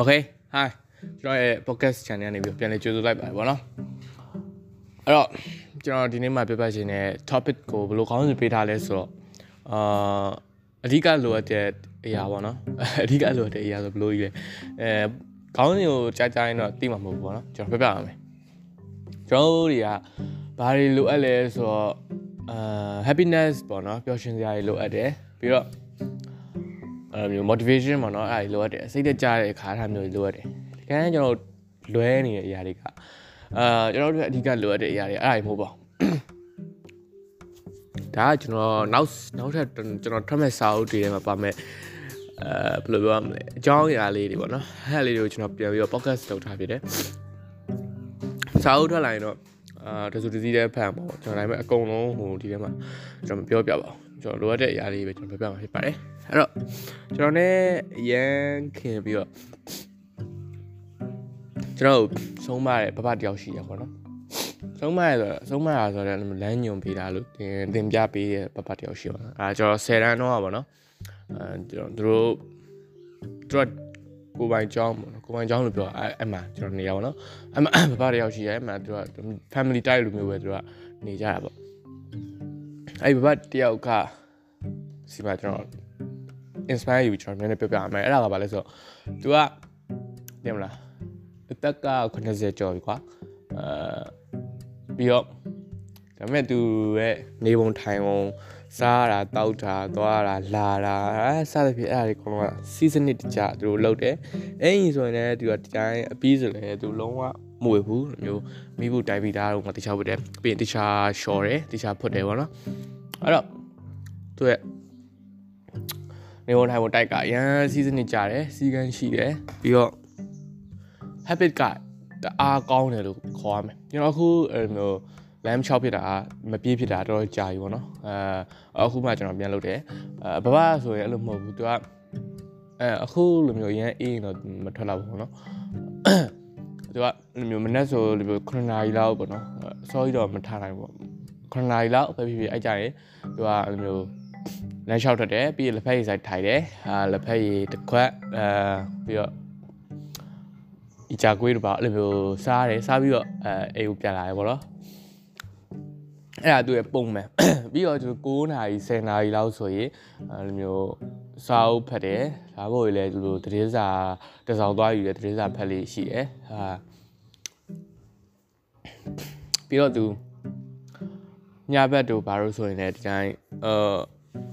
Okay hi ကျွန်တော်ရဲ့ podcast channel ကနေပြီးပြန်လည်ကြိုဆိုလိုက်ပါတယ်ဗောနော်အဲ့တော့ကျွန်တော်ဒီနေ့မှပြပြချင်တဲ့ topic ကိုဘယ်လိုခေါင်းစဉ်ပေးထားလဲဆိုတော့အာအဓိကလိုအပ်တဲ့အရာဗောနော်အဓိကလိုအပ်တဲ့အရာဆိုဘယ်လိုကြီးလဲအဲခေါင်းစဉ်ကိုကြားကြားရင်တော့သိမှာမဟုတ်ဘူးဗောနော်ကျွန်တော်ပြပြရမယ်ကျွန်တော်တို့တွေကဘာတွေလိုအပ်လဲဆိုတော့အာ happiness ပေါ့နော်ပျော်ရွှင်စရာတွေလိုအပ်တယ်ပြီးတော့ အဲမျိုး motivation ပေါ့နော်အဲ့ဒါတွေလိုအပ်တယ်စိတ်သက်ကြတဲ့အခါထားမျိုးတွေလိုအပ်တယ်တကယ်ကျွန်တော်လွဲနေတဲ့အရာတွေကအာကျွန်တော်တို့အဓိကလိုအပ်တဲ့အရာတွေအဲ့ဒါတွေမဟုတ်ပါဘူးဒါကကျွန်တော်နောက်နောက်ထပ်ကျွန်တော်ထွက်မဲ့စာအုပ်တွေထဲမှာပါမဲ့အဲဘယ်လိုပြောရမလဲအကြောင်းအရာလေးတွေပေါ့နော်အဲ့ဒါလေးတွေကိုကျွန်တော်ပြန်ပြီးတော့ podcast လုပ်ထားဖြစ်တယ်စာအုပ်ထွက်လာရင်တော့အာတစုတစည်းတဲ့ဖန်ပေါ့ကျွန်တော်ဒါပေမဲ့အကုန်လုံးဟိုဒီထဲမှာကျွန်တော်မပြောပြပါဘူး ကျွန်တော်လိုအပ်တဲ့အရာလေးပဲကျွန်တော်ပြောပြမှာဖြစ်ပါတယ်အဲ့တော့ကျွန်တော် ਨੇ ရန်ခင်ပြီးတော့ကျွန်တော်ဆုံးမတဲ့ဘဘတယောက်ရှိရပါတော့ဆုံးမရဆိုတော့ဆုံးမရဆိုတော့လမ်းညွန်ပေးတာလို့တင်တင်ပြပေးတဲ့ဘဘတယောက်ရှိပါအဲကျွန်တော်10တန်းတော့ပါနော်အဲကျွန်တော်တို့တို့ကိုပိုင်ကျောင်းပေါ့နော်ကိုပိုင်ကျောင်းလို့ပြောအဲအဲ့မှာကျွန်တော်နေရပါတော့အဲ့မှာဘဘတယောက်ရှိရဲအဲ့မှာတို့က family type လိုမျိုးပဲတို့ကနေကြတာပေါ့ အဲ့ဘဘတယောက်ကစီမကျွန်တော် inspire ယူကျွန်တော်နည်းနည်းပြပြမယ်အဲ့ဒါကဘာလဲဆိုတော့ तू ကတင်မလားအသက်က80ကျော်ပြီကွာအဲပြီးတော့ဒါပေမဲ့ तू ရဲ့နေပုံထိုင်ပုံစားတာတောက်တာသွားတာလာတာအဲစသဖြင့်အဲ့ဒါတွေကတော့ season တကြသူတို့လုပ်တယ်အဲ့ဒီဆိုရင်လည်း तू ကဒီတိုင်းအပြီးဆိုလည်း तू လုံးဝ မဝေဘူးမျိုးမိဖို့တိုင်ပြီးသားတော့ငါတခြားဝတ်တယ်ပြီးရင်တခြားရှော်တယ်တခြားဖွတ်တယ်ပေါ့နော်အဲ့တော့သူရဲ့နေဝန်ထိုင်ဖို့တိုက်ကရန် season နေကြတယ်စီကန်းရှိတယ်ပြီးတော့ habit ကတအားကောင်းတယ်လို့ခေါ်ရမယ်ကျွန်တော်အခုအဲ့လိုမျိုး lamb chop ဖြစ်တာမပြေးဖြစ်တာတော်တော်ကြာပြီပေါ့နော်အဲအခုမှကျွန်တော်ပြန်လုပ်တယ်အဲဘဘဆိုရင်အဲ့လိုမဟုတ်ဘူးသူကအဲအခုလိုမျိုးရန်အေးရင်တော့မထွက်တော့ဘူးပေါ့နော် သူကလိုမျိုးမနေ့ဆိုလိုမျိုး9နာရီလောက်ပေါ့နော်အစောကြီးတော့မထားနိုင်ဘူးပေါ့9နာရီလောက်ပဲဖြစ်ဖြစ်အဲ့ကြရင်သူကလိုမျိုးလမ်းလျှောက်ထွက်တယ်ပြီးရင်လက်ဖက်ရည်ဆိုင်ထိုင်တယ်အာလက်ဖက်ရည်တစ်ခွက်အဲပြီးတော့ဤကြကွေးတို့ပါအဲ့လိုမျိုးစားတယ်စားပြီးတော့အဲအိမ်ကိုပြန်လာတယ်ပေါ့နော်အဲ့ဒါသူရဲ့ပုံမှန်ပြီးတော့သူ9နာရီ10နာရီလောက်ဆိုရင်အဲ့လိုမျိုး စားအုပ်ဖတ်တယ်ဒါပေါ်လေသူတို့တတိစာတစောင်းသွားယူတယ်တတိစာဖတ်လေးရှိတယ်ဟာပြီးတော့သူညဘက်တို့ဘာလို့ဆိုရင်လည်းဒီတိုင်းအာ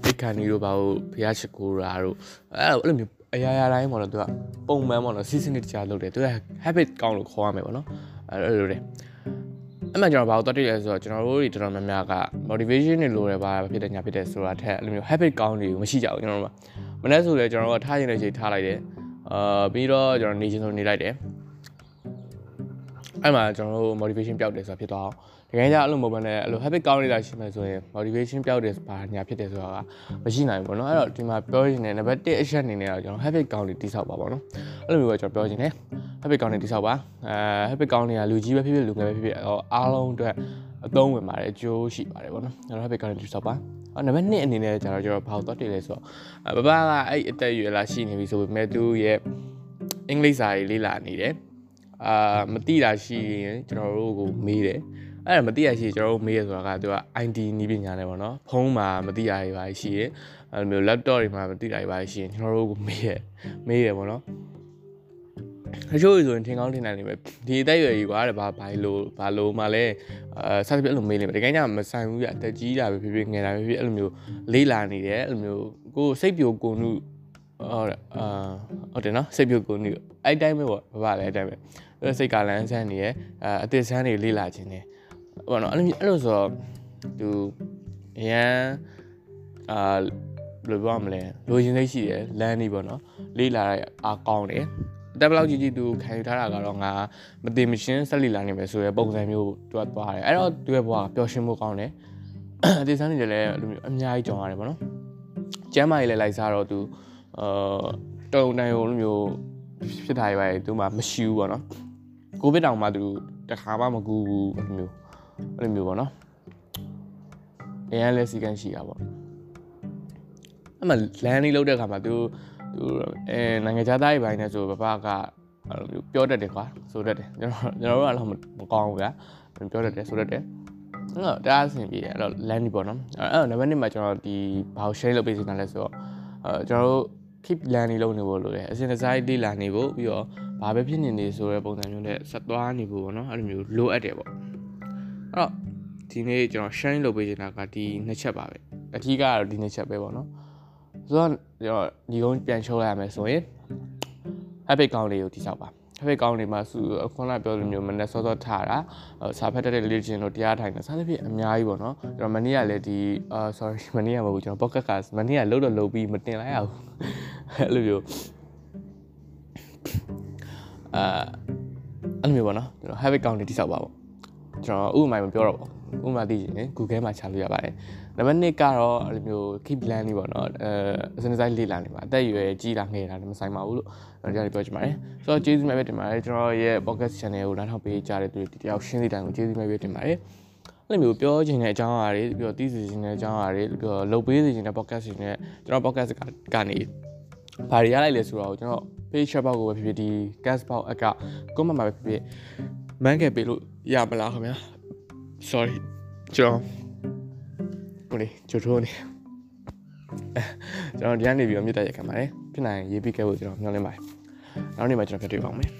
ဒီခန်နီတို့ဘာလို့ဖျားချစ်ကိုရာတို့အဲ့လိုမျိုးအရာရာတိုင်းပေါ့နော်သူကပုံမှန်ပေါ့နော် season တခြားလုပ်တယ်သူက habit ကောင်းလို့ခေါ်ရမယ်ပေါ့နော်အဲ့လိုလေ အဲ့မှကျွန်တော်ဘာလို့တွတ်တည်လဲဆိုတော့ကျွန်တော်တို့တွေတော်တော်များများက motivation တွေလိုတယ်ပါဖြစ်တယ်ညာဖြစ်တယ်ဆိုတာထက်အဲ့လိုမျိုး habit ကောင်းတွေမရှိကြဘူးကျွန်တော်တို့ကမနေ့ဆိုလဲကျွန်တော်တို့ကထားရင်လည်းချိန်ထားလိုက်တယ်အာပြီးတော့ကျွန်တော်နေချင်းဆိုနေလိုက်တယ်အဲ့မှာကျွန်တော်တို့ motivation ပျောက်တယ်ဆိုတာဖြစ်သွားအောင် တကယ်ကြအဲ့လိုမဟုတ်ဘဲနဲ့အဲ့လို habit ကောင်းနေတာရှိမှဆိုရင် motivation ပျောက်တယ်ဘာညာဖြစ်တယ်ဆိုတာကမရှိနိုင်ဘူးပေါ့နော်အဲ့တော့ဒီမှာပြောရရင်နံပါတ်1အချက်အနေနဲ့တော့ကျွန်တော် habit ကောင်းတွေတိဆောက်ပါပေါ့နော်အဲ့လိုမျိုးပဲကျွန်တော်ပြောချင်တယ် habit ကောင်းတွေတိဆောက်ပါအဲ habit ကောင်းတွေကလူကြီးပဲဖြစ်ဖြစ်လူငယ်ပဲဖြစ်ဖြစ်အားလုံးအတွက်အသုံးဝင်ပါတယ်အကျိုးရှိပါတယ်ပေါ့နော်အဲ့တော့ habit ကောင်းတွေတိဆောက်ပါအဲ့နံပါတ်2အနေနဲ့ကျတော့ကျွန်တော်ဘာလို့သွားတည်လဲဆိုတော့ဘဘကအဲ့အသက်အရွယ်လာရှိနေပြီဆိုပေမဲ့သူရဲ့အင်္ဂလိပ်စာရေးလေ့လာနေတယ်အာမသိတာရှိရင်ကျွန်တော်တို့ကိုမေးတယ် အဲ့ဒါမသိရရှိကျွန်တော်တို့မေးရဆိုတာကသူက ID နီးပညာနဲ့ပေါ့နော်ဖုန်းမှာမသိရတွေပါရှိရအဲ့လိုမျိုး laptop တွေမှာမသိတာတွေပါရှိရင်ကျွန်တော်တို့ကိုမေးရမေးရပေါ့နော်အချို့ဆိုရင်ထင်ကောင်းထင်နိုင်နေပဲဒီအသက်အရွယ်ကြီးကွာတဲ့ဘာဘာလို့ဘာလို့မှလဲအဲစသဖြင့်အဲ့လိုမေးလိမ့်မယ်တကယ်ကြမဆိုင်ဘူးပြအသက်ကြီးတာပဲဖြစ်ဖြစ်ငယ်တာပဲဖြစ်ဖြစ်အဲ့လိုမျိုးလေးလာနေတယ်အဲ့လိုမျိုးကိုစိတ်ပြိုကိုနုဟုတ်တယ်အာဟုတ်တယ်နော်စိတ်ပြိုကိုနုအဲ့တိုင်းပဲပေါ့ဘာလဲအဲ့တိုင်းပဲအဲ့စိတ်ကလန်းဆန်းနေရအဲအသက်ဆန်းနေလေးလာခြင်းနေ ဟိုနော်အဲ့လိုအဲ့လိုဆိုတော့သူအရန်အာဘယ်လိုပြောမလဲလိုချင်စိတ်ရှိတယ်လမ်းနေပေါ့နော်လေးလာတဲ့အားကောင်းတယ်တက်ဘလောက်ကြီးကြီးသူခံယူထားတာကတော့ငါမတင်မရှင်းဆက်လီလာနေမယ်ဆိုရယ်ပုံစံမျိုးသူကသွားတယ်အဲ့တော့သူရဲ့ဘဝပျော်ရွှင်မှုကောင်းတယ်အသေးစားနေတယ်လည်းအဲ့လိုမျိုးအများကြီးကြောင်ရတယ်ပေါ့နော်ကျမ်းမာရေးလည်းလိုက်စားတော့သူအာတုံတိုင်လိုမျိုးဖြစ်ထားရပါတယ်သူမှမရှိဘူးပေါ့နော်ကိုဗစ်တောင်မှသူတခါမှမကူဘူးအဲ့လိုမျိုး အဲ့လိုမျိုးပေါ့နော်အရင်လဲစီကန်းရှိတာပေါ့အဲ့မှာလမ်းလေးလောက်တဲ့ခါမှာသူသူအဲနိုင်ငံခြားသားတွေပိုင်းနဲ့ဆိုပပကအဲ့လိုမျိုးပြောတတ်တယ်ကွာဆိုတတ်တယ်ကျွန်တော်ကျွန်တော်တို့ကတော့မကောင်းဘူးဗျာပြောတတ်တယ်ဆိုတတ်တယ်အဲ့တော့တအားအဆင်ပြေတယ်အဲ့တော့ land ပေါ့နော်အဲ့တော့ level 1မှာကျွန်တော်ဒီဘာကို share လုပ်ပေးနေတာလဲဆိုတော့အဲကျွန်တော်တို့ keep land လုပ်နေဖို့လိုတယ်အစဉ်တစိုက်လေ့လာနေဖို့ပြီးတော့ဘာပဲဖြစ်နေနေဆိုတဲ့ပုံစံမျိုးနဲ့ဆက်သွားနေဖို့ပေါ့နော်အဲ့လိုမျိုးလိုအပ်တယ်ပေါ့ အဲ့တော့ဒီနေ့ကျွန်တော် share လုပ်ပေးနေတာကဒီနှစ်ချက်ပါပဲအထူးကတော့ဒီနှစ်ချက်ပဲပေါ့နော်ဆိုတော့ကျွန်တော်ဒီကုန်းပြန်ချိုးလိုက်ရမယ်ဆိုရင် habit ကောင်းလေးကိုတိဆောက်ပါ habit ကောင်းလေးမှာစုခုနပြောလိုမျိုးမနေ့စောစောထားတာစာဖတ်တတ်တဲ့လေ့ကျင့်လို့တရားထိုင်တာစသဖြင့်အများကြီးပေါ့နော်ကျွန်တော်မနေ့ကလည်းဒီအာ sorry မနေ့ကမဟုတ်ဘူးကျွန်တော် pocket ကမနေ့ကလုတ်တော့လုတ်ပြီးမတင်လိုက်ရဘူးအဲ့လိုမျိုးအာအဲ့လိုမျိုးပေါ့နော်ကျွန်တော် habit ကောင်းလေးတိဆောက်ပါပေါ့ ကျွန်တော်ဥပမာမပြောတော့ပါဘူးဥပမာသိချင်ရင် Google မှာချလို့ရပါတယ်နံပါတ်1ကတော့အဲ့လိုမျိုး keep plan လေးပေါ့နော်အဲအစနေဆိုင်လေ့လာနေပါအသက်အရွယ်ကြီးတာငယ်တာလည်းမဆိုင်ပါဘူးလို့ကျွန်တော်ကြားပြောချင်ပါတယ်ဆိုတော့ကျေးဇူးများပဲတင်ပါတယ်ကျွန်တော်ရဲ့ podcast channel ကိုနားထောင်ပေးကြတဲ့သူတွေတယောက်ရှင်းစီတိုင်းကိုကျေးဇူးများပဲတင်ပါတယ်အဲ့လိုမျိုးပြောချင်တဲ့အကြောင်းအရာတွေပြီးတော့သိစေချင်တဲ့အကြောင်းအရာတွေပြီးတော့လုပ်ပေးစေချင်တဲ့ podcast တွေနဲ့ကျွန်တော် podcast ကနေဘာတွေရလိုက်လဲဆိုတော့ကျွန်တော် page shop ကိုပဲဖြစ်ဖြစ်ဒီ cast box အက comment မှာပဲဖြစ်ဖြစ် မန်းခဲ့ပေးလို့ရမလားခင်ဗျာ sorry ကျွန်တော်ကိုလေကြိုထိုးနေကျွန်တော်ဒီကနေပြီးတော့မြတ်တက်ရက်ခံပါတယ်ဖြစ်နိုင်ရေးပြီးခဲ့ဖို့ကျွန်တော်မျှော်လင့်ပါတယ်နောက်နေ့မှကျွန်တော်ပြတွေ့ပါဦးမယ်